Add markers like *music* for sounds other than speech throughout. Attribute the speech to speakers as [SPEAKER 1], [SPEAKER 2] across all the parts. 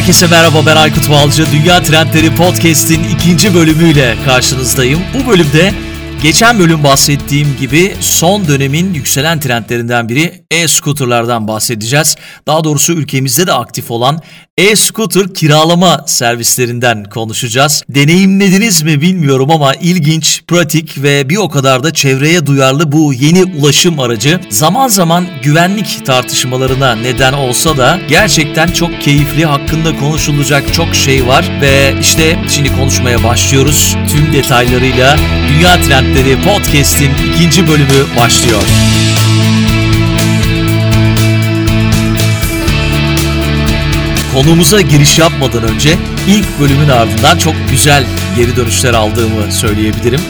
[SPEAKER 1] Herkese merhaba ben Aykut Balcı. Dünya Trendleri Podcast'in ikinci bölümüyle karşınızdayım. Bu bölümde geçen bölüm bahsettiğim gibi son dönemin yükselen trendlerinden biri e-scooterlardan bahsedeceğiz. Daha doğrusu ülkemizde de aktif olan e-scooter kiralama servislerinden konuşacağız. Deneyimlediniz mi bilmiyorum ama ilginç, pratik ve bir o kadar da çevreye duyarlı bu yeni ulaşım aracı zaman zaman güvenlik tartışmalarına neden olsa da gerçekten çok keyifli, hakkında konuşulacak çok şey var ve işte şimdi konuşmaya başlıyoruz. Tüm detaylarıyla Dünya Trendleri Podcast'in ikinci bölümü başlıyor. Konumuza giriş yapmadan önce ilk bölümün ardından çok güzel geri dönüşler aldığımı söyleyebilirim.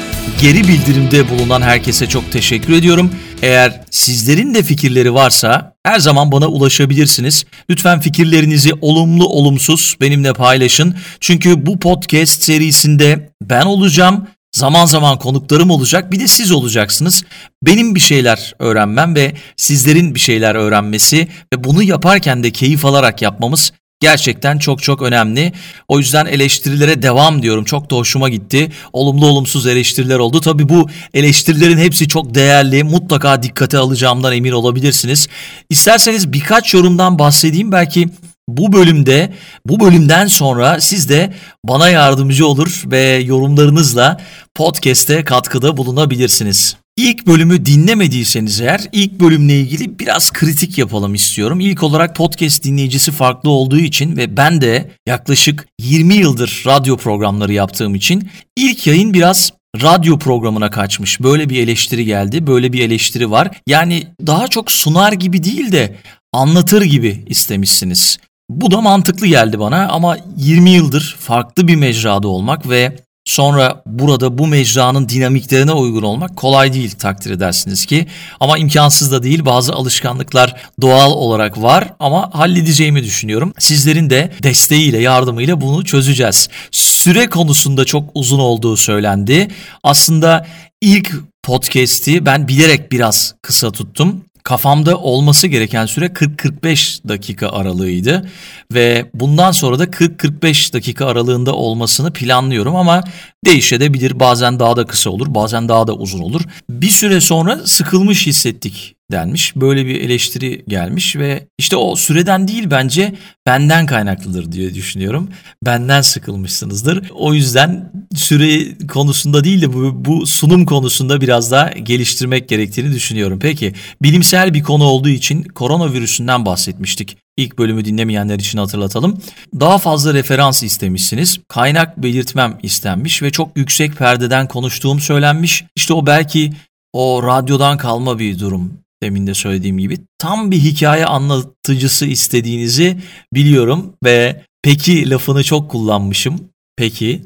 [SPEAKER 1] Geri bildirimde bulunan herkese çok teşekkür ediyorum. Eğer sizlerin de fikirleri varsa her zaman bana ulaşabilirsiniz. Lütfen fikirlerinizi olumlu olumsuz benimle paylaşın. Çünkü bu podcast serisinde ben olacağım. Zaman zaman konuklarım olacak bir de siz olacaksınız. Benim bir şeyler öğrenmem ve sizlerin bir şeyler öğrenmesi ve bunu yaparken de keyif alarak yapmamız gerçekten çok çok önemli. O yüzden eleştirilere devam diyorum. Çok da hoşuma gitti. Olumlu olumsuz eleştiriler oldu. Tabii bu eleştirilerin hepsi çok değerli. Mutlaka dikkate alacağımdan emin olabilirsiniz. İsterseniz birkaç yorumdan bahsedeyim. Belki bu bölümde, bu bölümden sonra siz de bana yardımcı olur ve yorumlarınızla podcast'e katkıda bulunabilirsiniz. İlk bölümü dinlemediyseniz eğer ilk bölümle ilgili biraz kritik yapalım istiyorum. İlk olarak podcast dinleyicisi farklı olduğu için ve ben de yaklaşık 20 yıldır radyo programları yaptığım için ilk yayın biraz radyo programına kaçmış. Böyle bir eleştiri geldi. Böyle bir eleştiri var. Yani daha çok sunar gibi değil de anlatır gibi istemişsiniz. Bu da mantıklı geldi bana ama 20 yıldır farklı bir mecrada olmak ve Sonra burada bu mecranın dinamiklerine uygun olmak kolay değil takdir edersiniz ki. Ama imkansız da değil bazı alışkanlıklar doğal olarak var ama halledeceğimi düşünüyorum. Sizlerin de desteğiyle yardımıyla bunu çözeceğiz. Süre konusunda çok uzun olduğu söylendi. Aslında ilk podcast'i ben bilerek biraz kısa tuttum kafamda olması gereken süre 40-45 dakika aralığıydı ve bundan sonra da 40-45 dakika aralığında olmasını planlıyorum ama değişebilir. Bazen daha da kısa olur, bazen daha da uzun olur. Bir süre sonra sıkılmış hissettik denmiş. Böyle bir eleştiri gelmiş ve işte o süreden değil bence benden kaynaklıdır diye düşünüyorum. Benden sıkılmışsınızdır. O yüzden süre konusunda değil de bu, bu sunum konusunda biraz daha geliştirmek gerektiğini düşünüyorum. Peki bilimsel bir konu olduğu için koronavirüsünden bahsetmiştik. İlk bölümü dinlemeyenler için hatırlatalım. Daha fazla referans istemişsiniz. Kaynak belirtmem istenmiş ve çok yüksek perdeden konuştuğum söylenmiş. İşte o belki o radyodan kalma bir durum demin de söylediğim gibi tam bir hikaye anlatıcısı istediğinizi biliyorum ve peki lafını çok kullanmışım. Peki.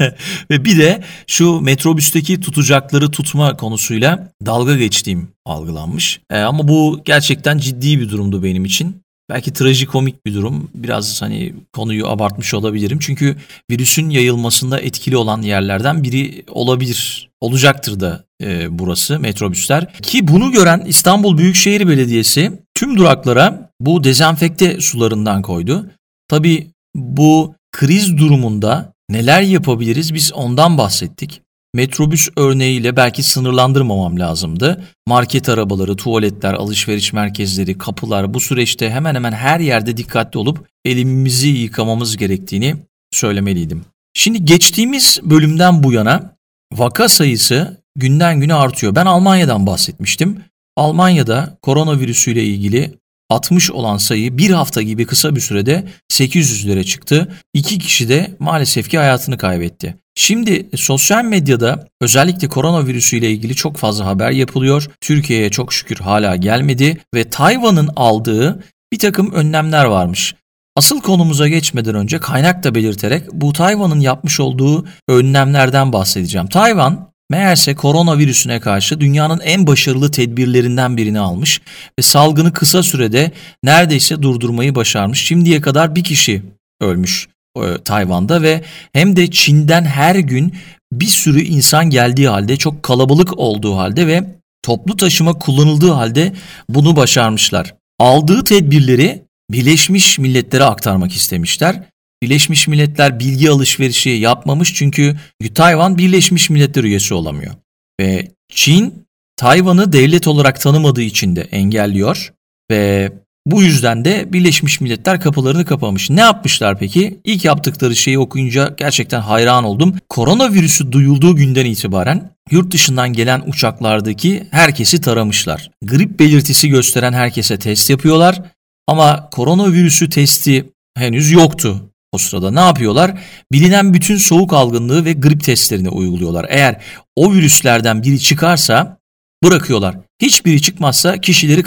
[SPEAKER 1] *laughs* ve bir de şu metrobüsteki tutacakları tutma konusuyla dalga geçtiğim algılanmış. E, ama bu gerçekten ciddi bir durumdu benim için. Belki trajikomik bir durum. Biraz hani konuyu abartmış olabilirim. Çünkü virüsün yayılmasında etkili olan yerlerden biri olabilir. Olacaktır da e, burası metrobüsler. Ki bunu gören İstanbul Büyükşehir Belediyesi tüm duraklara bu dezenfekte sularından koydu. Tabii bu kriz durumunda neler yapabiliriz biz ondan bahsettik. Metrobüs örneğiyle belki sınırlandırmamam lazımdı. Market arabaları, tuvaletler, alışveriş merkezleri, kapılar bu süreçte hemen hemen her yerde dikkatli olup elimizi yıkamamız gerektiğini söylemeliydim. Şimdi geçtiğimiz bölümden bu yana vaka sayısı günden güne artıyor. Ben Almanya'dan bahsetmiştim. Almanya'da koronavirüsüyle ilgili 60 olan sayı bir hafta gibi kısa bir sürede 800'lere çıktı. İki kişi de maalesef ki hayatını kaybetti. Şimdi sosyal medyada özellikle koronavirüsü ile ilgili çok fazla haber yapılıyor. Türkiye'ye çok şükür hala gelmedi ve Tayvan'ın aldığı bir takım önlemler varmış. Asıl konumuza geçmeden önce kaynak da belirterek bu Tayvan'ın yapmış olduğu önlemlerden bahsedeceğim. Tayvan meğerse koronavirüsüne karşı dünyanın en başarılı tedbirlerinden birini almış ve salgını kısa sürede neredeyse durdurmayı başarmış. Şimdiye kadar bir kişi ölmüş e, Tayvan'da ve hem de Çin'den her gün bir sürü insan geldiği halde çok kalabalık olduğu halde ve toplu taşıma kullanıldığı halde bunu başarmışlar. Aldığı tedbirleri Birleşmiş Milletler'e aktarmak istemişler. Birleşmiş Milletler bilgi alışverişi yapmamış çünkü Tayvan Birleşmiş Milletler üyesi olamıyor. Ve Çin Tayvan'ı devlet olarak tanımadığı için de engelliyor ve bu yüzden de Birleşmiş Milletler kapılarını kapamış. Ne yapmışlar peki? İlk yaptıkları şeyi okuyunca gerçekten hayran oldum. Koronavirüsü duyulduğu günden itibaren yurt dışından gelen uçaklardaki herkesi taramışlar. Grip belirtisi gösteren herkese test yapıyorlar. Ama koronavirüsü testi henüz yoktu. O sırada ne yapıyorlar? Bilinen bütün soğuk algınlığı ve grip testlerini uyguluyorlar. Eğer o virüslerden biri çıkarsa bırakıyorlar. Hiçbiri çıkmazsa kişileri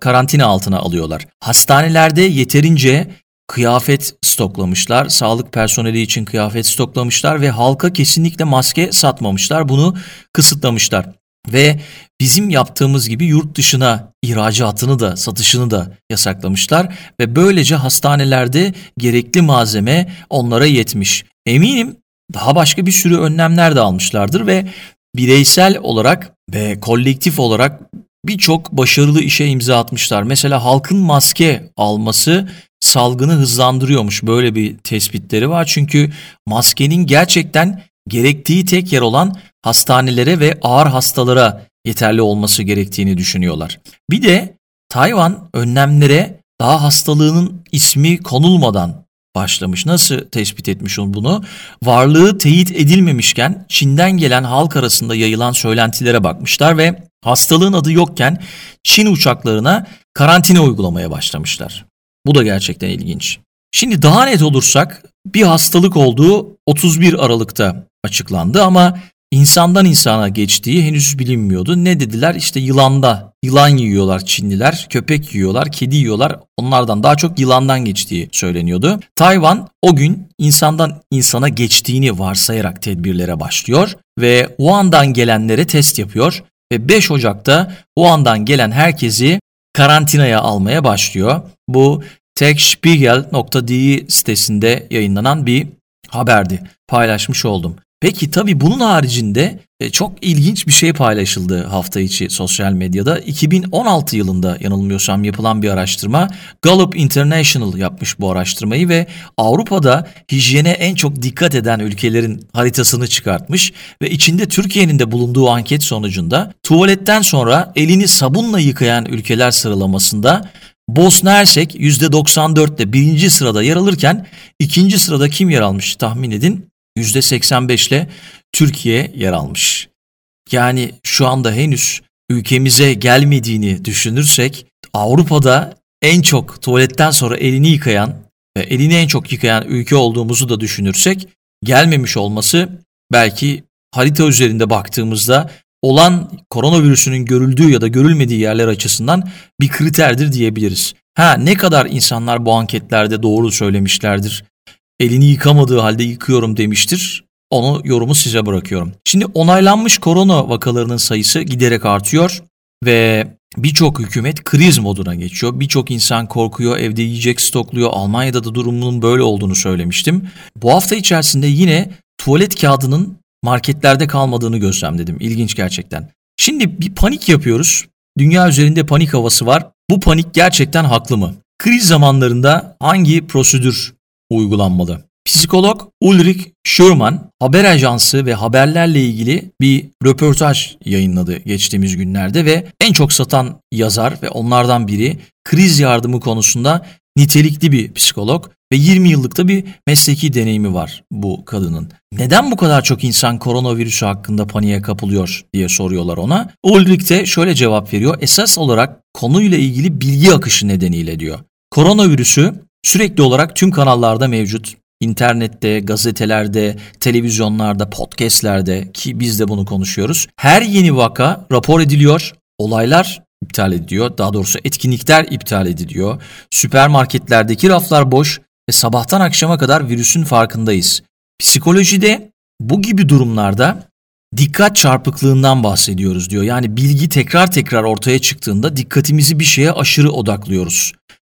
[SPEAKER 1] karantina altına alıyorlar. Hastanelerde yeterince kıyafet stoklamışlar. Sağlık personeli için kıyafet stoklamışlar ve halka kesinlikle maske satmamışlar. Bunu kısıtlamışlar. Ve bizim yaptığımız gibi yurt dışına ihracatını da satışını da yasaklamışlar ve böylece hastanelerde gerekli malzeme onlara yetmiş. Eminim daha başka bir sürü önlemler de almışlardır ve bireysel olarak ve kolektif olarak birçok başarılı işe imza atmışlar. Mesela halkın maske alması salgını hızlandırıyormuş. Böyle bir tespitleri var. Çünkü maskenin gerçekten gerektiği tek yer olan hastanelere ve ağır hastalara yeterli olması gerektiğini düşünüyorlar. Bir de Tayvan önlemlere daha hastalığının ismi konulmadan başlamış. Nasıl tespit etmiş bunu? Varlığı teyit edilmemişken Çin'den gelen halk arasında yayılan söylentilere bakmışlar ve hastalığın adı yokken Çin uçaklarına karantina uygulamaya başlamışlar. Bu da gerçekten ilginç. Şimdi daha net olursak bir hastalık olduğu 31 Aralık'ta açıklandı ama insandan insana geçtiği henüz bilinmiyordu. Ne dediler? İşte yılanda, yılan yiyorlar Çinliler, köpek yiyorlar, kedi yiyorlar. Onlardan daha çok yılandan geçtiği söyleniyordu. Tayvan o gün insandan insana geçtiğini varsayarak tedbirlere başlıyor ve Wuhan'dan gelenlere test yapıyor ve 5 Ocak'ta Wuhan'dan gelen herkesi karantinaya almaya başlıyor. Bu techspiegel.de sitesinde yayınlanan bir haberdi. Paylaşmış oldum. Peki tabii bunun haricinde e, çok ilginç bir şey paylaşıldı hafta içi sosyal medyada. 2016 yılında yanılmıyorsam yapılan bir araştırma. Gallup International yapmış bu araştırmayı ve Avrupa'da hijyene en çok dikkat eden ülkelerin haritasını çıkartmış ve içinde Türkiye'nin de bulunduğu anket sonucunda tuvaletten sonra elini sabunla yıkayan ülkeler sıralamasında Bosna Hersek %94'te birinci sırada yer alırken ikinci sırada kim yer almış tahmin edin? %85 ile Türkiye yer almış. Yani şu anda henüz ülkemize gelmediğini düşünürsek Avrupa'da en çok tuvaletten sonra elini yıkayan ve elini en çok yıkayan ülke olduğumuzu da düşünürsek gelmemiş olması belki harita üzerinde baktığımızda olan koronavirüsünün görüldüğü ya da görülmediği yerler açısından bir kriterdir diyebiliriz. Ha ne kadar insanlar bu anketlerde doğru söylemişlerdir elini yıkamadığı halde yıkıyorum demiştir. Onu yorumu size bırakıyorum. Şimdi onaylanmış korona vakalarının sayısı giderek artıyor ve birçok hükümet kriz moduna geçiyor. Birçok insan korkuyor, evde yiyecek stokluyor. Almanya'da da durumunun böyle olduğunu söylemiştim. Bu hafta içerisinde yine tuvalet kağıdının marketlerde kalmadığını gözlemledim. İlginç gerçekten. Şimdi bir panik yapıyoruz. Dünya üzerinde panik havası var. Bu panik gerçekten haklı mı? Kriz zamanlarında hangi prosedür uygulanmalı. Psikolog Ulrich Schurman haber ajansı ve haberlerle ilgili bir röportaj yayınladı geçtiğimiz günlerde ve en çok satan yazar ve onlardan biri kriz yardımı konusunda nitelikli bir psikolog ve 20 yıllıkta bir mesleki deneyimi var bu kadının. Neden bu kadar çok insan koronavirüsü hakkında paniğe kapılıyor diye soruyorlar ona. Ulrich de şöyle cevap veriyor. Esas olarak konuyla ilgili bilgi akışı nedeniyle diyor. Koronavirüsü Sürekli olarak tüm kanallarda mevcut. İnternette, gazetelerde, televizyonlarda, podcastlerde ki biz de bunu konuşuyoruz. Her yeni vaka rapor ediliyor. Olaylar iptal ediliyor. Daha doğrusu etkinlikler iptal ediliyor. Süpermarketlerdeki raflar boş ve sabahtan akşama kadar virüsün farkındayız. Psikolojide bu gibi durumlarda dikkat çarpıklığından bahsediyoruz diyor. Yani bilgi tekrar tekrar ortaya çıktığında dikkatimizi bir şeye aşırı odaklıyoruz.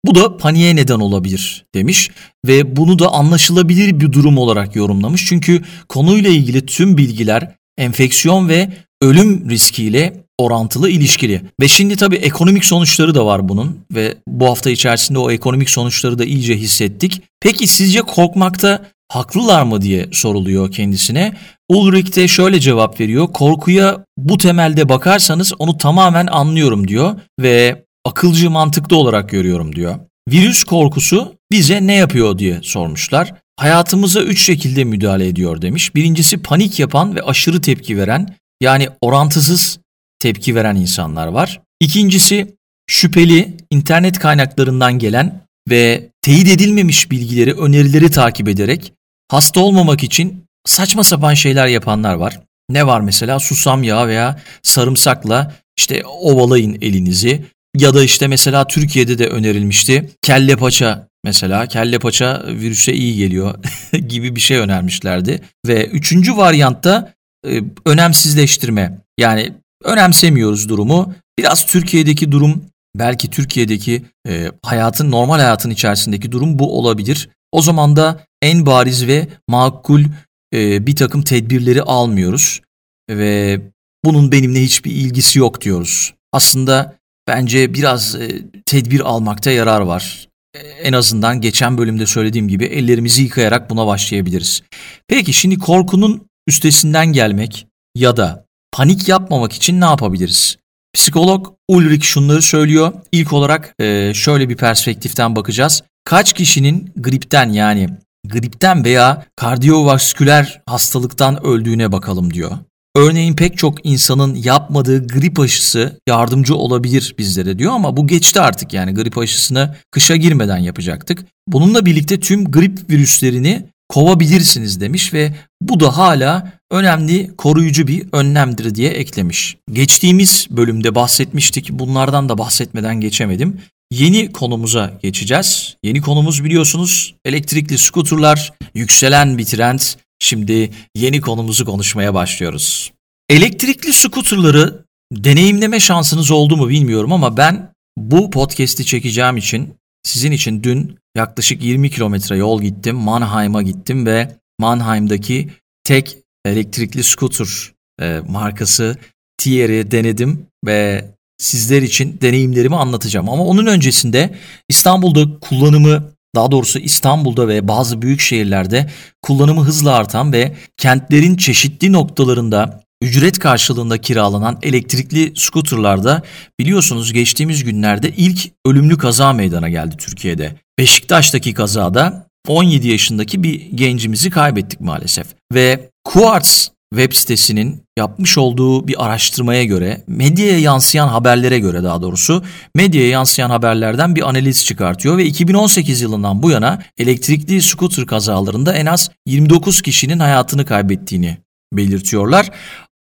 [SPEAKER 1] Bu da paniğe neden olabilir demiş ve bunu da anlaşılabilir bir durum olarak yorumlamış. Çünkü konuyla ilgili tüm bilgiler enfeksiyon ve ölüm riskiyle orantılı ilişkili. Ve şimdi tabii ekonomik sonuçları da var bunun ve bu hafta içerisinde o ekonomik sonuçları da iyice hissettik. Peki sizce korkmakta haklılar mı diye soruluyor kendisine. Ulrich de şöyle cevap veriyor. Korkuya bu temelde bakarsanız onu tamamen anlıyorum diyor ve akılcı mantıklı olarak görüyorum diyor. Virüs korkusu bize ne yapıyor diye sormuşlar. Hayatımıza üç şekilde müdahale ediyor demiş. Birincisi panik yapan ve aşırı tepki veren yani orantısız tepki veren insanlar var. İkincisi şüpheli internet kaynaklarından gelen ve teyit edilmemiş bilgileri, önerileri takip ederek hasta olmamak için saçma sapan şeyler yapanlar var. Ne var mesela susam yağı veya sarımsakla işte ovalayın elinizi ya da işte mesela Türkiye'de de önerilmişti. Kelle paça mesela kelle paça virüse iyi geliyor *laughs* gibi bir şey önermişlerdi. Ve üçüncü varyantta e, önemsizleştirme yani önemsemiyoruz durumu. Biraz Türkiye'deki durum belki Türkiye'deki e, hayatın normal hayatın içerisindeki durum bu olabilir. O zaman da en bariz ve makul e, bir takım tedbirleri almıyoruz ve bunun benimle hiçbir ilgisi yok diyoruz. Aslında bence biraz e, tedbir almakta yarar var. E, en azından geçen bölümde söylediğim gibi ellerimizi yıkayarak buna başlayabiliriz. Peki şimdi korkunun üstesinden gelmek ya da panik yapmamak için ne yapabiliriz? Psikolog Ulrich şunları söylüyor. İlk olarak e, şöyle bir perspektiften bakacağız. Kaç kişinin gripten yani gripten veya kardiyovasküler hastalıktan öldüğüne bakalım diyor. Örneğin pek çok insanın yapmadığı grip aşısı yardımcı olabilir bizlere diyor ama bu geçti artık yani grip aşısını kışa girmeden yapacaktık. Bununla birlikte tüm grip virüslerini kovabilirsiniz demiş ve bu da hala önemli koruyucu bir önlemdir diye eklemiş. Geçtiğimiz bölümde bahsetmiştik bunlardan da bahsetmeden geçemedim. Yeni konumuza geçeceğiz. Yeni konumuz biliyorsunuz elektrikli skuterlar, yükselen bir trend. Şimdi yeni konumuzu konuşmaya başlıyoruz. Elektrikli skuterları deneyimleme şansınız oldu mu bilmiyorum ama ben bu podcast'i çekeceğim için sizin için dün yaklaşık 20 kilometre yol gittim. Mannheim'a gittim ve Mannheim'daki tek elektrikli scooter e, markası Tier'i denedim ve sizler için deneyimlerimi anlatacağım. Ama onun öncesinde İstanbul'da kullanımı daha doğrusu İstanbul'da ve bazı büyük şehirlerde kullanımı hızla artan ve kentlerin çeşitli noktalarında ücret karşılığında kiralanan elektrikli skuterlarda biliyorsunuz geçtiğimiz günlerde ilk ölümlü kaza meydana geldi Türkiye'de. Beşiktaş'taki kazada 17 yaşındaki bir gencimizi kaybettik maalesef. Ve Quartz web sitesinin yapmış olduğu bir araştırmaya göre, medyaya yansıyan haberlere göre daha doğrusu, medyaya yansıyan haberlerden bir analiz çıkartıyor ve 2018 yılından bu yana elektrikli scooter kazalarında en az 29 kişinin hayatını kaybettiğini belirtiyorlar.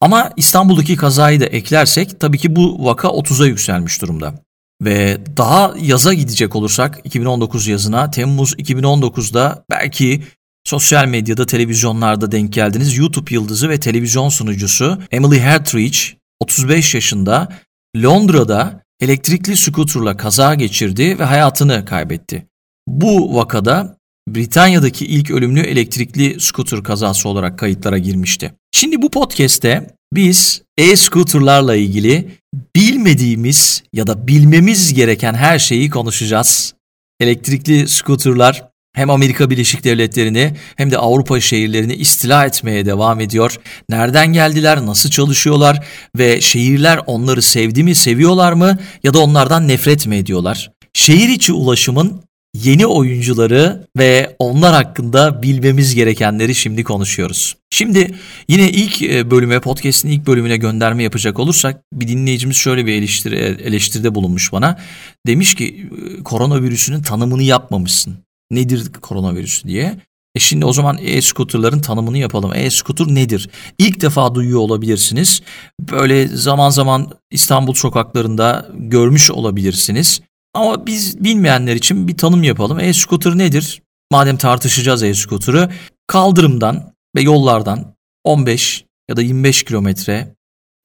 [SPEAKER 1] Ama İstanbul'daki kazayı da eklersek tabii ki bu vaka 30'a yükselmiş durumda. Ve daha yaza gidecek olursak 2019 yazına Temmuz 2019'da belki sosyal medyada, televizyonlarda denk geldiniz. YouTube yıldızı ve televizyon sunucusu Emily Hartridge 35 yaşında Londra'da elektrikli skuterla kaza geçirdi ve hayatını kaybetti. Bu vakada Britanya'daki ilk ölümlü elektrikli scooter kazası olarak kayıtlara girmişti. Şimdi bu podcast'te biz e-scooterlarla ilgili bilmediğimiz ya da bilmemiz gereken her şeyi konuşacağız. Elektrikli scooterlar hem Amerika Birleşik Devletleri'ni hem de Avrupa şehirlerini istila etmeye devam ediyor. Nereden geldiler, nasıl çalışıyorlar ve şehirler onları sevdi mi, seviyorlar mı ya da onlardan nefret mi ediyorlar? Şehir içi ulaşımın yeni oyuncuları ve onlar hakkında bilmemiz gerekenleri şimdi konuşuyoruz. Şimdi yine ilk e, bölüme, podcast'in ilk bölümüne gönderme yapacak olursak bir dinleyicimiz şöyle bir eleştiri, eleştiride bulunmuş bana. Demiş ki koronavirüsünün tanımını yapmamışsın. Nedir koronavirüs diye. E şimdi o zaman e-scooter'ların tanımını yapalım. E-scooter nedir? İlk defa duyuyor olabilirsiniz. Böyle zaman zaman İstanbul sokaklarında görmüş olabilirsiniz. Ama biz bilmeyenler için bir tanım yapalım. E-scooter nedir? Madem tartışacağız e-scooter'ı, kaldırımdan ve yollardan 15 ya da 25 kilometre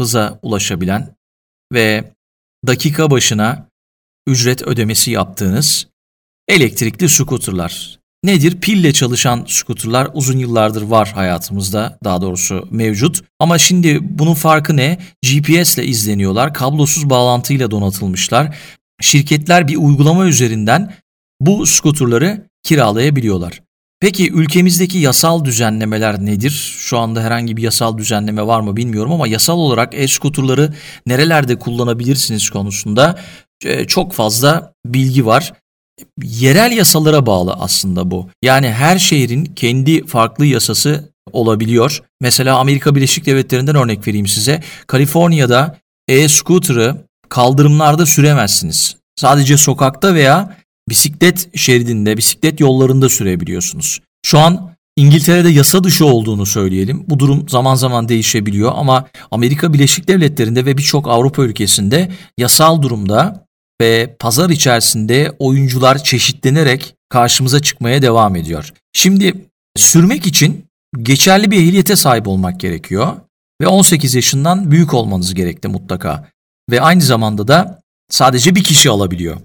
[SPEAKER 1] hıza ulaşabilen ve dakika başına ücret ödemesi yaptığınız elektrikli scooterlar. nedir? Pille çalışan skuterlar uzun yıllardır var hayatımızda daha doğrusu mevcut. Ama şimdi bunun farkı ne? GPS ile izleniyorlar, kablosuz bağlantıyla donatılmışlar. Şirketler bir uygulama üzerinden bu skuterları kiralayabiliyorlar. Peki ülkemizdeki yasal düzenlemeler nedir? Şu anda herhangi bir yasal düzenleme var mı bilmiyorum ama yasal olarak e-skuterları nerelerde kullanabilirsiniz konusunda e, çok fazla bilgi var. Yerel yasalara bağlı aslında bu. Yani her şehrin kendi farklı yasası olabiliyor. Mesela Amerika Birleşik Devletleri'nden örnek vereyim size. Kaliforniya'da e-scooter'ı kaldırımlarda süremezsiniz. Sadece sokakta veya bisiklet şeridinde, bisiklet yollarında sürebiliyorsunuz. Şu an İngiltere'de yasa dışı olduğunu söyleyelim. Bu durum zaman zaman değişebiliyor ama Amerika Birleşik Devletleri'nde ve birçok Avrupa ülkesinde yasal durumda ve pazar içerisinde oyuncular çeşitlenerek karşımıza çıkmaya devam ediyor. Şimdi sürmek için geçerli bir ehliyete sahip olmak gerekiyor ve 18 yaşından büyük olmanız gerekli mutlaka. Ve aynı zamanda da sadece bir kişi alabiliyor.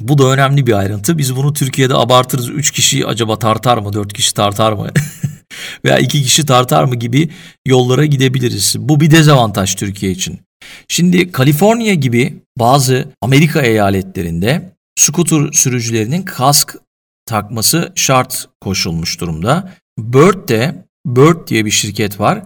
[SPEAKER 1] Bu da önemli bir ayrıntı. Biz bunu Türkiye'de abartırız. 3 kişi acaba tartar mı? 4 kişi tartar mı? *laughs* Veya 2 kişi tartar mı gibi yollara gidebiliriz. Bu bir dezavantaj Türkiye için. Şimdi Kaliforniya gibi bazı Amerika eyaletlerinde scooter sürücülerinin kask takması şart koşulmuş durumda. Bird de Bird diye bir şirket var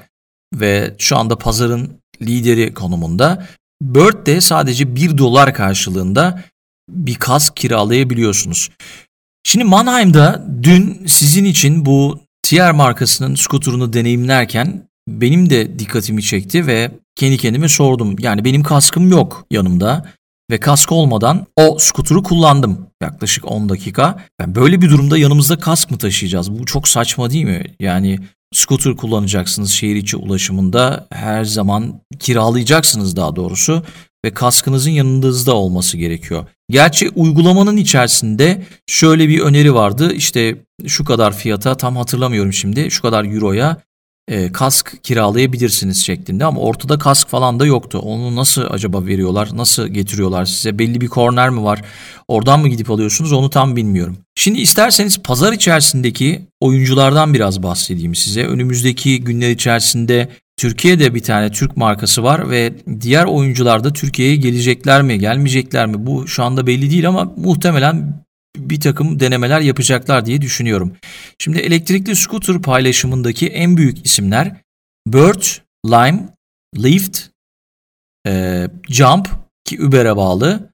[SPEAKER 1] ve şu anda pazarın lideri konumunda. Bird de sadece 1 dolar karşılığında bir kask kiralayabiliyorsunuz. Şimdi Mannheim'da dün sizin için bu TR markasının skuturunu deneyimlerken benim de dikkatimi çekti ve kendi kendime sordum. Yani benim kaskım yok yanımda ve kask olmadan o skuturu kullandım yaklaşık 10 dakika. Ben böyle bir durumda yanımızda kask mı taşıyacağız? Bu çok saçma değil mi? Yani skuter kullanacaksınız şehir içi ulaşımında her zaman kiralayacaksınız daha doğrusu ve kaskınızın yanınızda olması gerekiyor. Gerçi uygulamanın içerisinde şöyle bir öneri vardı. İşte şu kadar fiyata tam hatırlamıyorum şimdi. Şu kadar euroya e, kask kiralayabilirsiniz şeklinde ama ortada kask falan da yoktu. Onu nasıl acaba veriyorlar? Nasıl getiriyorlar size? Belli bir korner mi var? Oradan mı gidip alıyorsunuz? Onu tam bilmiyorum. Şimdi isterseniz pazar içerisindeki oyunculardan biraz bahsedeyim size. Önümüzdeki günler içerisinde Türkiye'de bir tane Türk markası var ve diğer oyuncular da Türkiye'ye gelecekler mi, gelmeyecekler mi? Bu şu anda belli değil ama muhtemelen bir takım denemeler yapacaklar diye düşünüyorum. Şimdi elektrikli scooter paylaşımındaki en büyük isimler Bird, Lime, Lyft, e, Jump ki Uber'e bağlı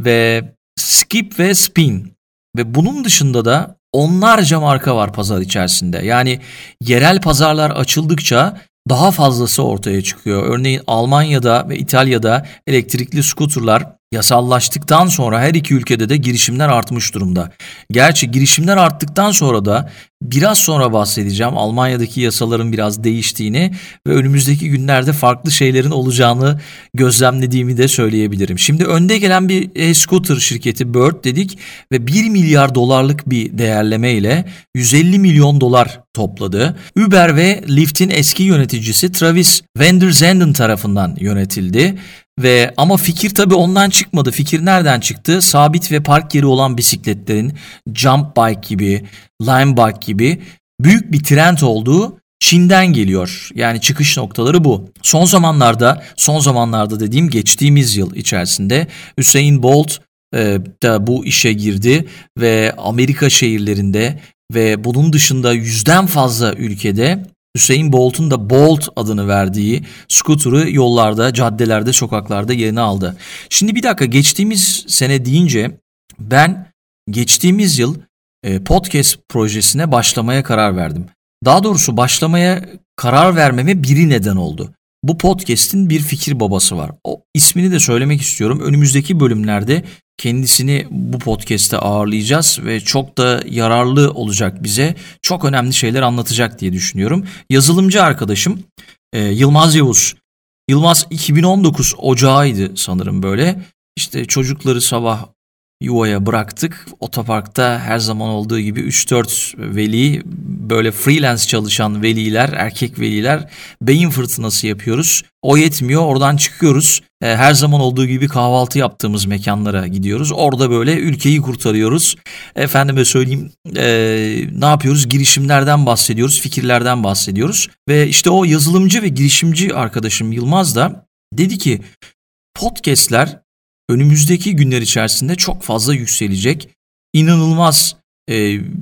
[SPEAKER 1] ve Skip ve Spin. Ve bunun dışında da onlarca marka var pazar içerisinde. Yani yerel pazarlar açıldıkça daha fazlası ortaya çıkıyor. Örneğin Almanya'da ve İtalya'da elektrikli skuterlar yasallaştıktan sonra her iki ülkede de girişimler artmış durumda. Gerçi girişimler arttıktan sonra da biraz sonra bahsedeceğim Almanya'daki yasaların biraz değiştiğini ve önümüzdeki günlerde farklı şeylerin olacağını gözlemlediğimi de söyleyebilirim. Şimdi önde gelen bir e-scooter şirketi Bird dedik ve 1 milyar dolarlık bir değerleme ile 150 milyon dolar topladı. Uber ve Lyft'in eski yöneticisi Travis Van der Zanden tarafından yönetildi ve ama fikir tabi ondan çıkmadı. Fikir nereden çıktı? Sabit ve park yeri olan bisikletlerin jump bike gibi, line bike gibi büyük bir trend olduğu Çin'den geliyor. Yani çıkış noktaları bu. Son zamanlarda, son zamanlarda dediğim geçtiğimiz yıl içerisinde Hüseyin Bolt e, da bu işe girdi ve Amerika şehirlerinde ve bunun dışında yüzden fazla ülkede Hüseyin Bolt'un da Bolt adını verdiği skuturu yollarda, caddelerde, sokaklarda yerini aldı. Şimdi bir dakika geçtiğimiz sene deyince ben geçtiğimiz yıl e, podcast projesine başlamaya karar verdim. Daha doğrusu başlamaya karar vermeme biri neden oldu. Bu podcast'in bir fikir babası var. O ismini de söylemek istiyorum. Önümüzdeki bölümlerde kendisini bu podcast'te ağırlayacağız ve çok da yararlı olacak bize. Çok önemli şeyler anlatacak diye düşünüyorum. Yazılımcı arkadaşım e, Yılmaz Yavuz. Yılmaz 2019 ocağıydı sanırım böyle. İşte çocukları sabah yuvaya bıraktık. Otoparkta her zaman olduğu gibi 3-4 veli böyle freelance çalışan veliler, erkek veliler beyin fırtınası yapıyoruz. O yetmiyor oradan çıkıyoruz. E, her zaman olduğu gibi kahvaltı yaptığımız mekanlara gidiyoruz. Orada böyle ülkeyi kurtarıyoruz. Efendime söyleyeyim e, ne yapıyoruz? Girişimlerden bahsediyoruz, fikirlerden bahsediyoruz. Ve işte o yazılımcı ve girişimci arkadaşım Yılmaz da dedi ki podcastler önümüzdeki günler içerisinde çok fazla yükselecek. İnanılmaz e,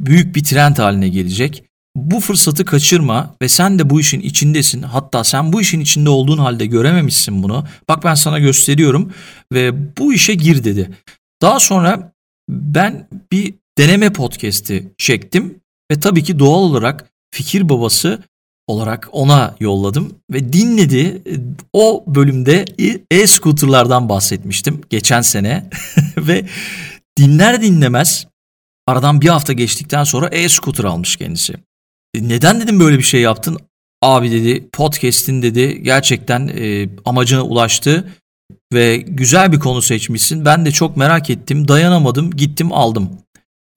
[SPEAKER 1] büyük bir trend haline gelecek. Bu fırsatı kaçırma ve sen de bu işin içindesin. Hatta sen bu işin içinde olduğun halde görememişsin bunu. Bak ben sana gösteriyorum ve bu işe gir dedi. Daha sonra ben bir deneme podcast'i çektim ve tabii ki doğal olarak fikir babası olarak ona yolladım ve dinledi. O bölümde e-scooterlardan bahsetmiştim geçen sene *laughs* ve dinler dinlemez aradan bir hafta geçtikten sonra e-scooter almış kendisi. E, neden dedim böyle bir şey yaptın? Abi dedi podcast'in dedi gerçekten e, amacına ulaştı ve güzel bir konu seçmişsin. Ben de çok merak ettim, dayanamadım, gittim aldım.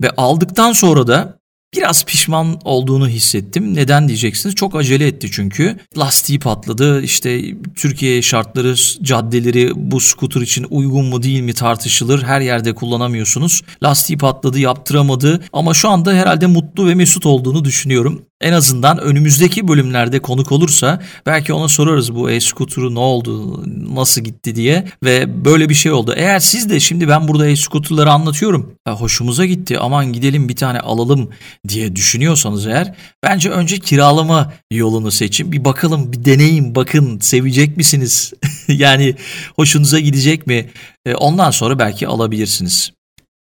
[SPEAKER 1] Ve aldıktan sonra da Biraz pişman olduğunu hissettim. Neden diyeceksiniz? Çok acele etti çünkü. Lastiği patladı. İşte Türkiye şartları, caddeleri bu skuter için uygun mu değil mi tartışılır. Her yerde kullanamıyorsunuz. Lastiği patladı, yaptıramadı. Ama şu anda herhalde mutlu ve mesut olduğunu düşünüyorum. En azından önümüzdeki bölümlerde konuk olursa belki ona sorarız bu e-scooter'u ne oldu, nasıl gitti diye ve böyle bir şey oldu. Eğer siz de şimdi ben burada e-scooter'ları anlatıyorum. Hoşumuza gitti aman gidelim bir tane alalım diye düşünüyorsanız eğer bence önce kiralama yolunu seçin. Bir bakalım bir deneyin bakın sevecek misiniz? *laughs* yani hoşunuza gidecek mi? E, ondan sonra belki alabilirsiniz.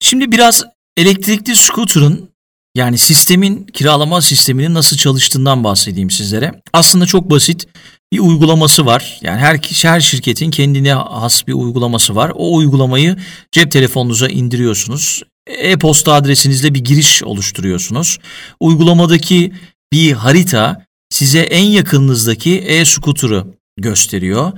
[SPEAKER 1] Şimdi biraz elektrikli scooter'ın yani sistemin kiralama sisteminin nasıl çalıştığından bahsedeyim sizlere. Aslında çok basit bir uygulaması var. Yani her her şirketin kendine has bir uygulaması var. O uygulamayı cep telefonunuza indiriyorsunuz. E-posta adresinizle bir giriş oluşturuyorsunuz. Uygulamadaki bir harita size en yakınınızdaki e-scooter'ı gösteriyor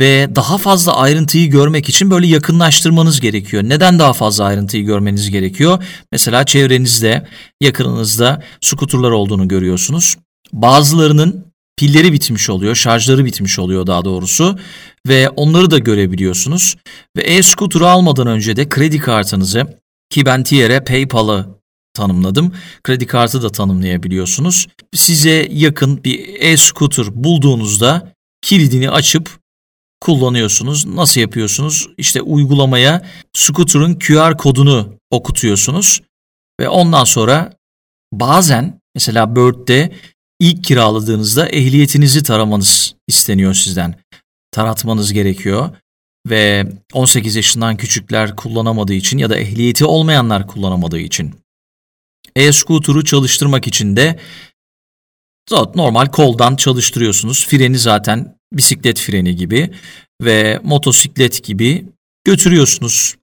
[SPEAKER 1] ve daha fazla ayrıntıyı görmek için böyle yakınlaştırmanız gerekiyor. Neden daha fazla ayrıntıyı görmeniz gerekiyor? Mesela çevrenizde, yakınınızda skuturlar olduğunu görüyorsunuz. Bazılarının pilleri bitmiş oluyor, şarjları bitmiş oluyor daha doğrusu ve onları da görebiliyorsunuz. Ve e-scooter'ı almadan önce de kredi kartınızı ki ben Tier'e PayPal'ı tanımladım. Kredi kartı da tanımlayabiliyorsunuz. Size yakın bir e-scooter bulduğunuzda kilidini açıp kullanıyorsunuz. Nasıl yapıyorsunuz? İşte uygulamaya scooter'ın QR kodunu okutuyorsunuz ve ondan sonra bazen mesela Bird'de ilk kiraladığınızda ehliyetinizi taramanız isteniyor sizden. Taratmanız gerekiyor ve 18 yaşından küçükler kullanamadığı için ya da ehliyeti olmayanlar kullanamadığı için. E-scooter'u çalıştırmak için de normal koldan çalıştırıyorsunuz. Freni zaten bisiklet freni gibi ve motosiklet gibi götürüyorsunuz.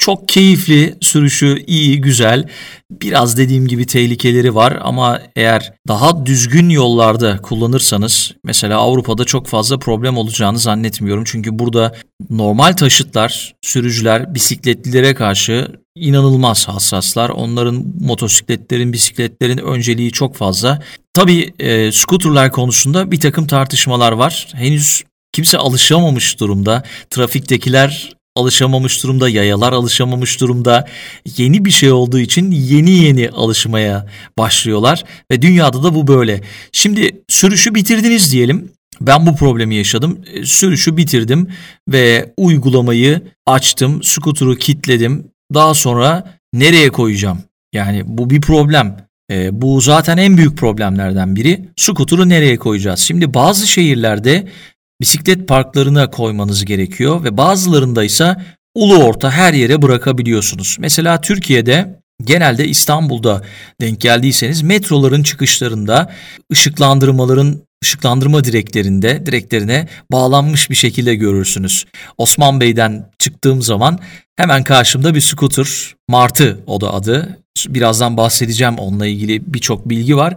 [SPEAKER 1] Çok keyifli, sürüşü iyi, güzel. Biraz dediğim gibi tehlikeleri var ama eğer daha düzgün yollarda kullanırsanız mesela Avrupa'da çok fazla problem olacağını zannetmiyorum. Çünkü burada normal taşıtlar, sürücüler bisikletlilere karşı inanılmaz hassaslar. Onların motosikletlerin, bisikletlerin önceliği çok fazla. Tabii e, scooterlar konusunda bir takım tartışmalar var. Henüz kimse alışamamış durumda. Trafiktekiler alışamamış durumda, yayalar alışamamış durumda. Yeni bir şey olduğu için yeni yeni alışmaya başlıyorlar ve dünyada da bu böyle. Şimdi sürüşü bitirdiniz diyelim. Ben bu problemi yaşadım. E, sürüşü bitirdim ve uygulamayı açtım, scooter'ı kilitledim. Daha sonra nereye koyacağım? Yani bu bir problem. E, bu zaten en büyük problemlerden biri. Scooter'ı nereye koyacağız? Şimdi bazı şehirlerde bisiklet parklarına koymanız gerekiyor ve bazılarında ise ulu orta her yere bırakabiliyorsunuz. Mesela Türkiye'de genelde İstanbul'da denk geldiyseniz metroların çıkışlarında ışıklandırmaların ışıklandırma direklerinde direklerine bağlanmış bir şekilde görürsünüz. Osman Bey'den çıktığım zaman hemen karşımda bir scooter, Martı o da adı. Birazdan bahsedeceğim onunla ilgili birçok bilgi var.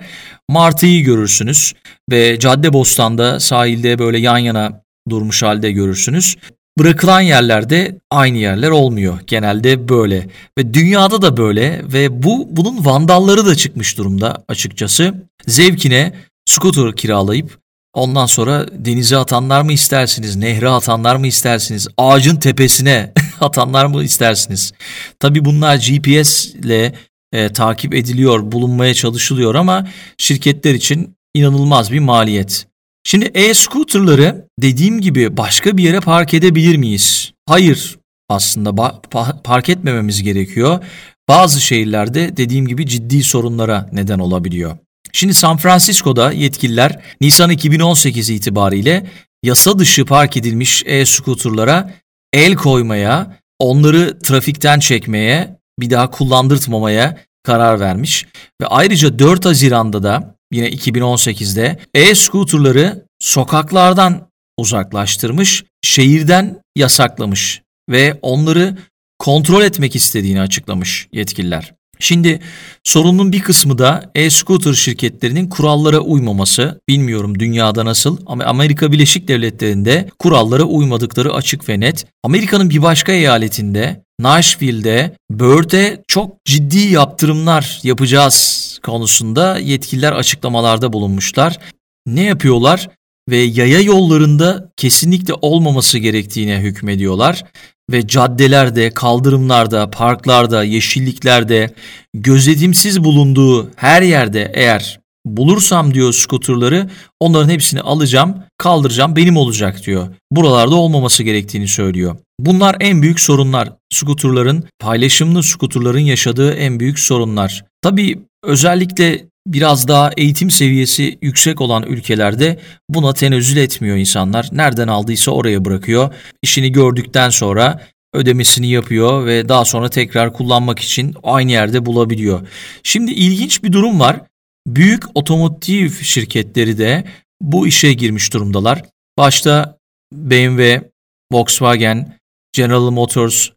[SPEAKER 1] Martı'yı görürsünüz ve Caddebostan'da sahilde böyle yan yana durmuş halde görürsünüz. bırakılan yerlerde aynı yerler olmuyor. Genelde böyle ve dünyada da böyle ve bu bunun vandalları da çıkmış durumda açıkçası. Zevkine scooter kiralayıp ondan sonra denize atanlar mı istersiniz, nehre atanlar mı istersiniz, ağacın tepesine *laughs* atanlar mı istersiniz? Tabi bunlar GPS ile e, takip ediliyor, bulunmaya çalışılıyor ama şirketler için inanılmaz bir maliyet. Şimdi e-scooter'ları dediğim gibi başka bir yere park edebilir miyiz? Hayır aslında park etmememiz gerekiyor. Bazı şehirlerde dediğim gibi ciddi sorunlara neden olabiliyor. Şimdi San Francisco'da yetkililer Nisan 2018 itibariyle yasa dışı park edilmiş e-scooter'lara el koymaya, onları trafikten çekmeye, bir daha kullandırtmamaya karar vermiş ve ayrıca 4 Haziran'da da yine 2018'de e-scooter'ları sokaklardan uzaklaştırmış, şehirden yasaklamış ve onları kontrol etmek istediğini açıklamış yetkililer. Şimdi sorunun bir kısmı da e-scooter şirketlerinin kurallara uymaması. Bilmiyorum dünyada nasıl ama Amerika Birleşik Devletleri'nde kurallara uymadıkları açık ve net. Amerika'nın bir başka eyaletinde Nashville'de Bird'e çok ciddi yaptırımlar yapacağız konusunda yetkililer açıklamalarda bulunmuşlar. Ne yapıyorlar? Ve yaya yollarında kesinlikle olmaması gerektiğine hükmediyorlar ve caddelerde, kaldırımlarda, parklarda, yeşilliklerde gözetimsiz bulunduğu her yerde eğer bulursam diyor skuterları onların hepsini alacağım, kaldıracağım, benim olacak diyor. Buralarda olmaması gerektiğini söylüyor. Bunlar en büyük sorunlar. Skuterların, paylaşımlı skuterların yaşadığı en büyük sorunlar. Tabii özellikle biraz daha eğitim seviyesi yüksek olan ülkelerde buna tenezzül etmiyor insanlar. Nereden aldıysa oraya bırakıyor. İşini gördükten sonra ödemesini yapıyor ve daha sonra tekrar kullanmak için aynı yerde bulabiliyor. Şimdi ilginç bir durum var. Büyük otomotiv şirketleri de bu işe girmiş durumdalar. Başta BMW, Volkswagen, General Motors,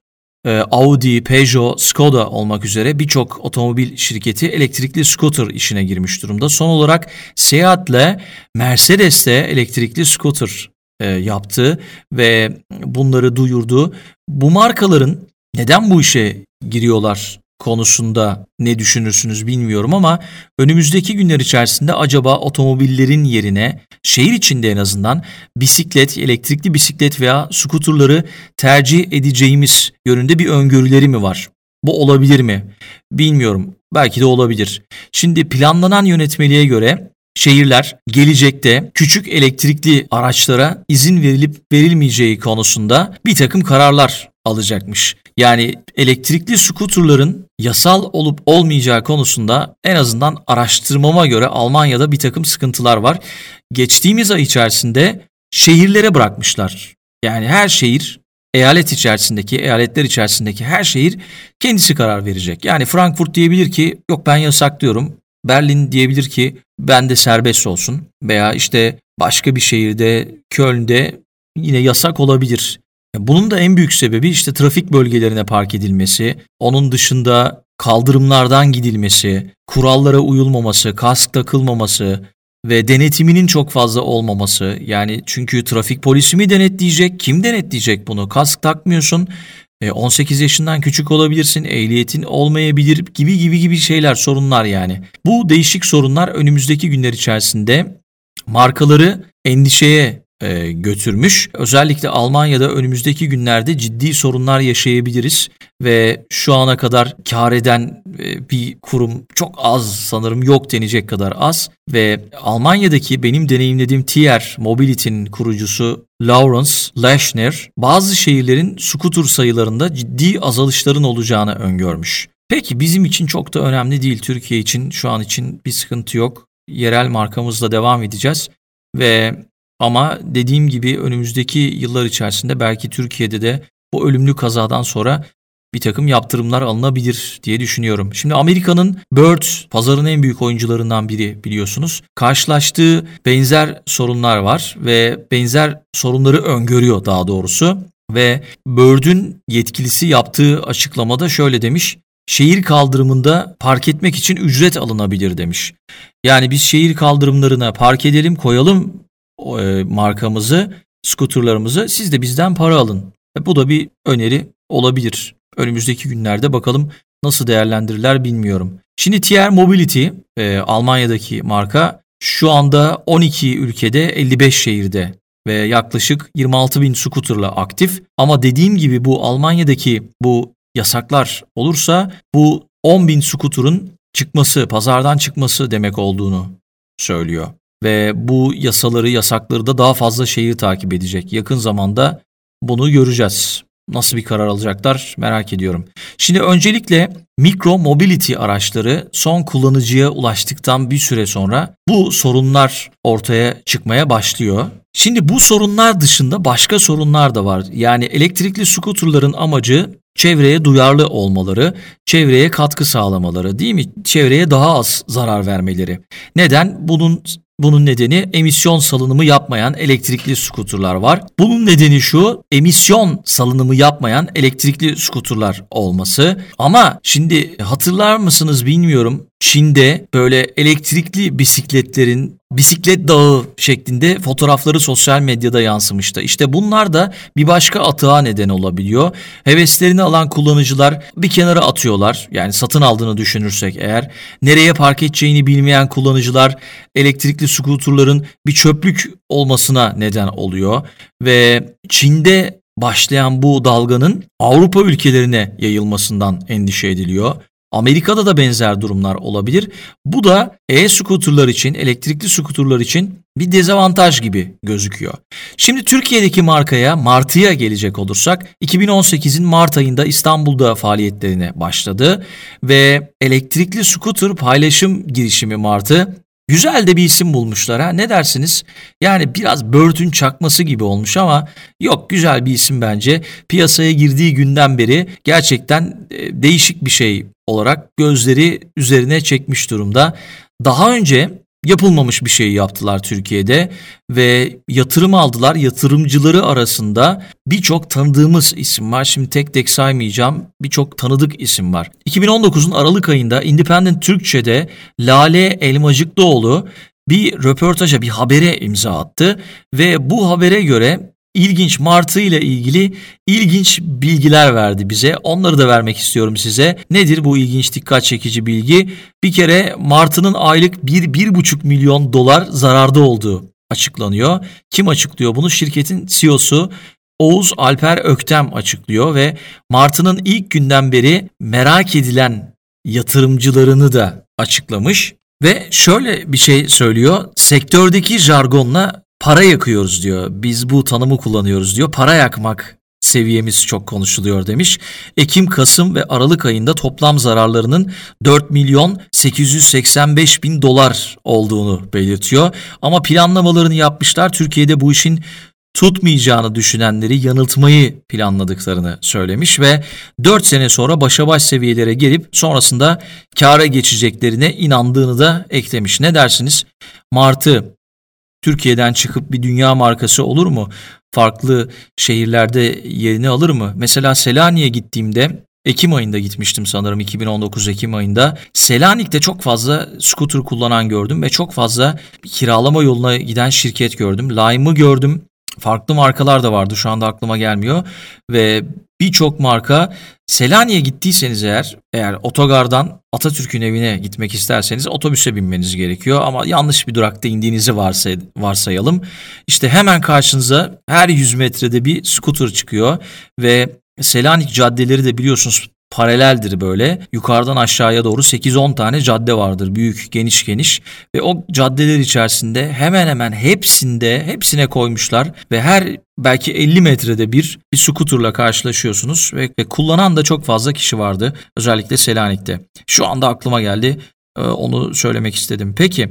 [SPEAKER 1] Audi, Peugeot, Skoda olmak üzere birçok otomobil şirketi elektrikli scooter işine girmiş durumda. Son olarak Seat'le Mercedes de elektrikli scooter e, yaptı ve bunları duyurdu. Bu markaların neden bu işe giriyorlar konusunda ne düşünürsünüz bilmiyorum ama önümüzdeki günler içerisinde acaba otomobillerin yerine şehir içinde en azından bisiklet, elektrikli bisiklet veya skuterları tercih edeceğimiz yönünde bir öngörüleri mi var? Bu olabilir mi? Bilmiyorum. Belki de olabilir. Şimdi planlanan yönetmeliğe göre şehirler gelecekte küçük elektrikli araçlara izin verilip verilmeyeceği konusunda bir takım kararlar alacakmış. Yani elektrikli skuterların yasal olup olmayacağı konusunda en azından araştırmama göre Almanya'da bir takım sıkıntılar var. Geçtiğimiz ay içerisinde şehirlere bırakmışlar. Yani her şehir eyalet içerisindeki, eyaletler içerisindeki her şehir kendisi karar verecek. Yani Frankfurt diyebilir ki yok ben yasaklıyorum. Berlin diyebilir ki ben de serbest olsun. Veya işte başka bir şehirde, Köln'de yine yasak olabilir. Bunun da en büyük sebebi işte trafik bölgelerine park edilmesi, onun dışında kaldırımlardan gidilmesi, kurallara uyulmaması, kask takılmaması ve denetiminin çok fazla olmaması. Yani çünkü trafik polisi mi denetleyecek, kim denetleyecek bunu? Kask takmıyorsun, 18 e, yaşından küçük olabilirsin, ehliyetin olmayabilir gibi gibi gibi şeyler, sorunlar yani. Bu değişik sorunlar önümüzdeki günler içerisinde markaları endişeye e, götürmüş. Özellikle Almanya'da önümüzdeki günlerde ciddi sorunlar yaşayabiliriz ve şu ana kadar kar eden e, bir kurum çok az sanırım yok denecek kadar az ve Almanya'daki benim deneyimlediğim TR Mobility'nin kurucusu Lawrence Lashner bazı şehirlerin scooter sayılarında ciddi azalışların olacağını öngörmüş. Peki bizim için çok da önemli değil. Türkiye için şu an için bir sıkıntı yok. Yerel markamızla devam edeceğiz ve ama dediğim gibi önümüzdeki yıllar içerisinde belki Türkiye'de de bu ölümlü kazadan sonra bir takım yaptırımlar alınabilir diye düşünüyorum. Şimdi Amerika'nın Bird pazarın en büyük oyuncularından biri biliyorsunuz. Karşılaştığı benzer sorunlar var ve benzer sorunları öngörüyor daha doğrusu. Ve Bird'ün yetkilisi yaptığı açıklamada şöyle demiş. Şehir kaldırımında park etmek için ücret alınabilir demiş. Yani biz şehir kaldırımlarına park edelim koyalım e, markamızı skuterlarımızı siz de bizden para alın. E, bu da bir öneri olabilir. Önümüzdeki günlerde bakalım nasıl değerlendirirler bilmiyorum. Şimdi TR Mobility e, Almanya'daki marka şu anda 12 ülkede 55 şehirde ve yaklaşık 26 bin scooterla aktif. Ama dediğim gibi bu Almanya'daki bu yasaklar olursa bu 10 bin scooter'ın çıkması, pazardan çıkması demek olduğunu söylüyor. Ve bu yasaları, yasakları da daha fazla şehir takip edecek. Yakın zamanda bunu göreceğiz. Nasıl bir karar alacaklar merak ediyorum. Şimdi öncelikle mikro mobility araçları son kullanıcıya ulaştıktan bir süre sonra bu sorunlar ortaya çıkmaya başlıyor. Şimdi bu sorunlar dışında başka sorunlar da var. Yani elektrikli skuterların amacı çevreye duyarlı olmaları, çevreye katkı sağlamaları değil mi? Çevreye daha az zarar vermeleri. Neden? Bunun bunun nedeni emisyon salınımı yapmayan elektrikli skuterlar var. Bunun nedeni şu emisyon salınımı yapmayan elektrikli skuterlar olması. Ama şimdi hatırlar mısınız bilmiyorum. Çin'de böyle elektrikli bisikletlerin bisiklet dağı şeklinde fotoğrafları sosyal medyada yansımıştı. İşte bunlar da bir başka atığa neden olabiliyor. Heveslerini alan kullanıcılar bir kenara atıyorlar. Yani satın aldığını düşünürsek eğer nereye park edeceğini bilmeyen kullanıcılar elektrikli skuterların bir çöplük olmasına neden oluyor ve Çin'de başlayan bu dalganın Avrupa ülkelerine yayılmasından endişe ediliyor. Amerika'da da benzer durumlar olabilir. Bu da e-scooterlar için, elektrikli scooterlar için bir dezavantaj gibi gözüküyor. Şimdi Türkiye'deki markaya Martı'ya gelecek olursak 2018'in Mart ayında İstanbul'da faaliyetlerine başladı ve elektrikli scooter paylaşım girişimi Martı Güzel de bir isim bulmuşlar ha ne dersiniz? Yani biraz Bird'ün çakması gibi olmuş ama yok güzel bir isim bence. Piyasaya girdiği günden beri gerçekten e, değişik bir şey olarak gözleri üzerine çekmiş durumda. Daha önce yapılmamış bir şey yaptılar Türkiye'de ve yatırım aldılar. Yatırımcıları arasında birçok tanıdığımız isim var. Şimdi tek tek saymayacağım. Birçok tanıdık isim var. 2019'un Aralık ayında Independent Türkçe'de Lale Elmacıklıoğlu bir röportaja, bir habere imza attı ve bu habere göre ilginç Martı ile ilgili ilginç bilgiler verdi bize. Onları da vermek istiyorum size. Nedir bu ilginç dikkat çekici bilgi? Bir kere Martı'nın aylık 1-1,5 milyon dolar zararda olduğu açıklanıyor. Kim açıklıyor bunu? Şirketin CEO'su Oğuz Alper Öktem açıklıyor ve Martı'nın ilk günden beri merak edilen yatırımcılarını da açıklamış. Ve şöyle bir şey söylüyor. Sektördeki jargonla para yakıyoruz diyor. Biz bu tanımı kullanıyoruz diyor. Para yakmak seviyemiz çok konuşuluyor demiş. Ekim, Kasım ve Aralık ayında toplam zararlarının 4 milyon 885 bin dolar olduğunu belirtiyor. Ama planlamalarını yapmışlar. Türkiye'de bu işin tutmayacağını düşünenleri yanıltmayı planladıklarını söylemiş ve 4 sene sonra başa baş seviyelere gelip sonrasında kâra geçeceklerine inandığını da eklemiş. Ne dersiniz? Martı Türkiye'den çıkıp bir dünya markası olur mu? Farklı şehirlerde yerini alır mı? Mesela Selanik'e gittiğimde Ekim ayında gitmiştim sanırım 2019 Ekim ayında. Selanik'te çok fazla scooter kullanan gördüm ve çok fazla kiralama yoluna giden şirket gördüm. Lime'ı gördüm. Farklı markalar da vardı şu anda aklıma gelmiyor ve birçok marka Selanik'e gittiyseniz eğer eğer otogardan Atatürk'ün evine gitmek isterseniz otobüse binmeniz gerekiyor ama yanlış bir durakta indiğinizi varsay varsayalım. İşte hemen karşınıza her 100 metrede bir scooter çıkıyor ve Selanik caddeleri de biliyorsunuz paraleldir böyle. Yukarıdan aşağıya doğru 8-10 tane cadde vardır büyük geniş geniş ve o caddeler içerisinde hemen hemen hepsinde hepsine koymuşlar ve her belki 50 metrede bir bir skuterla karşılaşıyorsunuz ve, ve kullanan da çok fazla kişi vardı özellikle Selanik'te. Şu anda aklıma geldi e, onu söylemek istedim. Peki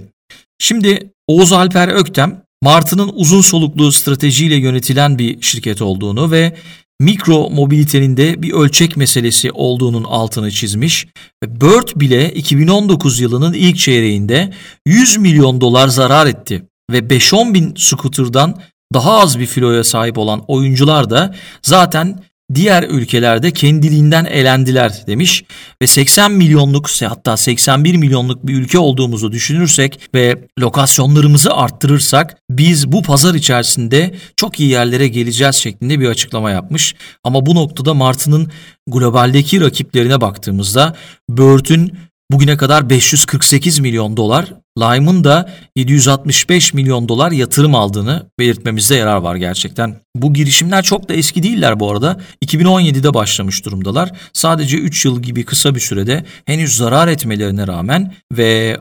[SPEAKER 1] şimdi Oğuz Alper Öktem Martı'nın uzun soluklu stratejiyle yönetilen bir şirket olduğunu ve mikro mobilitenin de bir ölçek meselesi olduğunun altını çizmiş. Bird bile 2019 yılının ilk çeyreğinde 100 milyon dolar zarar etti ve 5-10 bin scooter'dan daha az bir filoya sahip olan oyuncular da zaten diğer ülkelerde kendiliğinden elendiler demiş ve 80 milyonluk hatta 81 milyonluk bir ülke olduğumuzu düşünürsek ve lokasyonlarımızı arttırırsak biz bu pazar içerisinde çok iyi yerlere geleceğiz şeklinde bir açıklama yapmış. Ama bu noktada Martı'nın globaldeki rakiplerine baktığımızda Bird'ün bugüne kadar 548 milyon dolar, Lime'ın da 765 milyon dolar yatırım aldığını belirtmemizde yarar var gerçekten. Bu girişimler çok da eski değiller bu arada. 2017'de başlamış durumdalar. Sadece 3 yıl gibi kısa bir sürede henüz zarar etmelerine rağmen ve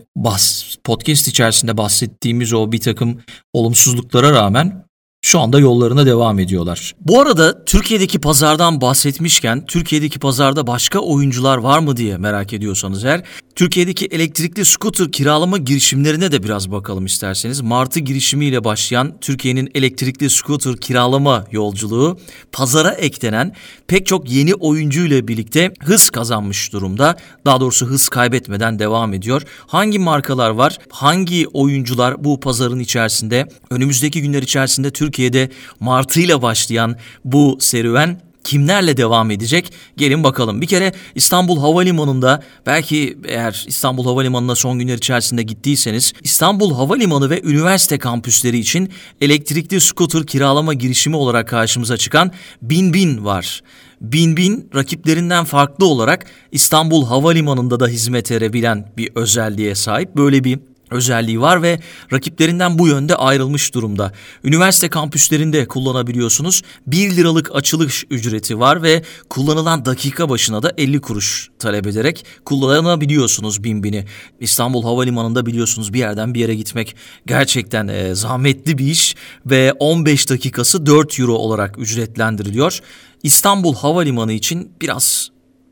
[SPEAKER 1] podcast içerisinde bahsettiğimiz o bir takım olumsuzluklara rağmen şu anda yollarına devam ediyorlar. Bu arada Türkiye'deki pazardan bahsetmişken Türkiye'deki pazarda başka oyuncular var mı diye merak ediyorsanız eğer Türkiye'deki elektrikli scooter kiralama girişimlerine de biraz bakalım isterseniz. Martı girişimiyle başlayan Türkiye'nin elektrikli scooter kiralama yolculuğu pazara eklenen pek çok yeni oyuncu ile birlikte hız kazanmış durumda. Daha doğrusu hız kaybetmeden devam ediyor. Hangi markalar var? Hangi oyuncular bu pazarın içerisinde? Önümüzdeki günler içerisinde Türkiye'de Martı ile başlayan bu serüven kimlerle devam edecek? Gelin bakalım. Bir kere İstanbul Havalimanı'nda belki eğer İstanbul Havalimanı'na son günler içerisinde gittiyseniz İstanbul Havalimanı ve üniversite kampüsleri için elektrikli scooter kiralama girişimi olarak karşımıza çıkan Bin Bin var. Bin Bin rakiplerinden farklı olarak İstanbul Havalimanı'nda da hizmet verebilen bir özelliğe sahip. Böyle bir özelliği var ve rakiplerinden bu yönde ayrılmış durumda. Üniversite kampüslerinde kullanabiliyorsunuz. 1 liralık açılış ücreti var ve kullanılan dakika başına da 50 kuruş talep ederek kullanabiliyorsunuz Binbin'i. İstanbul Havalimanı'nda biliyorsunuz bir yerden bir yere gitmek gerçekten e, zahmetli bir iş ve 15 dakikası 4 euro olarak ücretlendiriliyor. İstanbul Havalimanı için biraz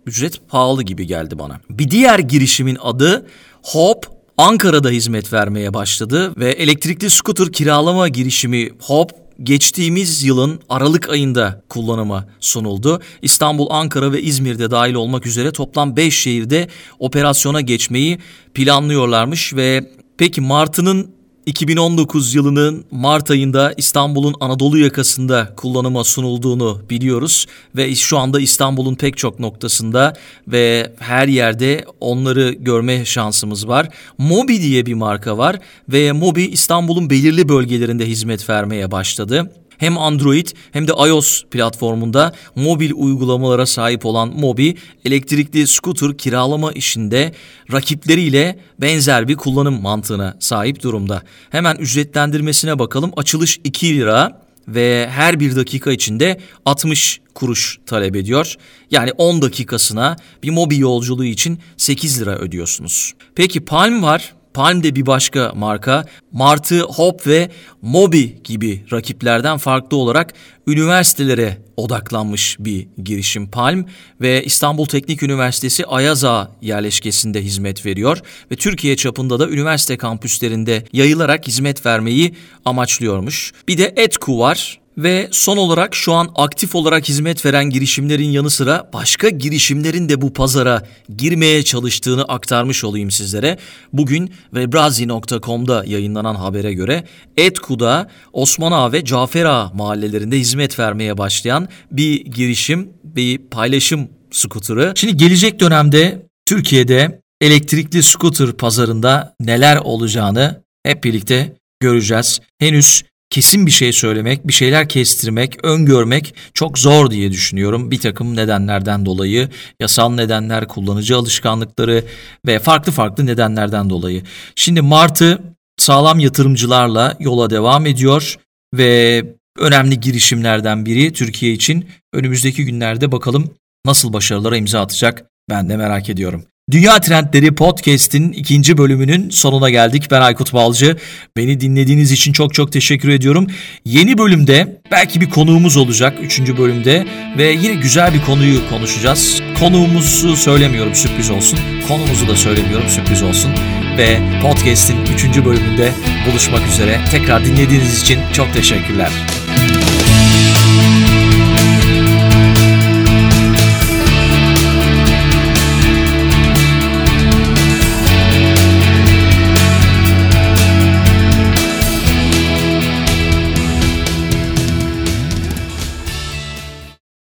[SPEAKER 1] ücret pahalı gibi geldi bana. Bir diğer girişimin adı Hop Ankara'da hizmet vermeye başladı ve elektrikli scooter kiralama girişimi Hop geçtiğimiz yılın Aralık ayında kullanıma sunuldu. İstanbul, Ankara ve İzmir'de dahil olmak üzere toplam 5 şehirde operasyona geçmeyi planlıyorlarmış ve peki Martı'nın 2019 yılının Mart ayında İstanbul'un Anadolu yakasında kullanıma sunulduğunu biliyoruz ve şu anda İstanbul'un pek çok noktasında ve her yerde onları görme şansımız var. Mobi diye bir marka var ve Mobi İstanbul'un belirli bölgelerinde hizmet vermeye başladı hem Android hem de iOS platformunda mobil uygulamalara sahip olan Mobi, elektrikli scooter kiralama işinde rakipleriyle benzer bir kullanım mantığına sahip durumda. Hemen ücretlendirmesine bakalım. Açılış 2 lira ve her bir dakika içinde 60 kuruş talep ediyor. Yani 10 dakikasına bir mobil yolculuğu için 8 lira ödüyorsunuz. Peki Palm var. Palm de bir başka marka. Martı, Hop ve Mobi gibi rakiplerden farklı olarak üniversitelere odaklanmış bir girişim Palm ve İstanbul Teknik Üniversitesi Ayaza yerleşkesinde hizmet veriyor ve Türkiye çapında da üniversite kampüslerinde yayılarak hizmet vermeyi amaçlıyormuş. Bir de Etku var. Ve son olarak şu an aktif olarak hizmet veren girişimlerin yanı sıra başka girişimlerin de bu pazara girmeye çalıştığını aktarmış olayım sizlere. Bugün webrazi.com'da yayınlanan habere göre Etku'da Osman Ağa ve Cafer Ağa mahallelerinde hizmet vermeye başlayan bir girişim, bir paylaşım skuturu. Şimdi gelecek dönemde Türkiye'de elektrikli scooter pazarında neler olacağını hep birlikte göreceğiz. Henüz kesin bir şey söylemek, bir şeyler kestirmek, öngörmek çok zor diye düşünüyorum. Bir takım nedenlerden dolayı, yasal nedenler, kullanıcı alışkanlıkları ve farklı farklı nedenlerden dolayı. Şimdi Martı sağlam yatırımcılarla yola devam ediyor ve önemli girişimlerden biri Türkiye için. Önümüzdeki günlerde bakalım nasıl başarılara imza atacak ben de merak ediyorum. Dünya Trendleri Podcast'in ikinci bölümünün sonuna geldik. Ben Aykut Balcı. Beni dinlediğiniz için çok çok teşekkür ediyorum. Yeni bölümde belki bir konuğumuz olacak. Üçüncü bölümde ve yine güzel bir konuyu konuşacağız. Konuğumuzu söylemiyorum sürpriz olsun. Konumuzu da söylemiyorum sürpriz olsun. Ve podcast'in üçüncü bölümünde buluşmak üzere. Tekrar dinlediğiniz için çok teşekkürler.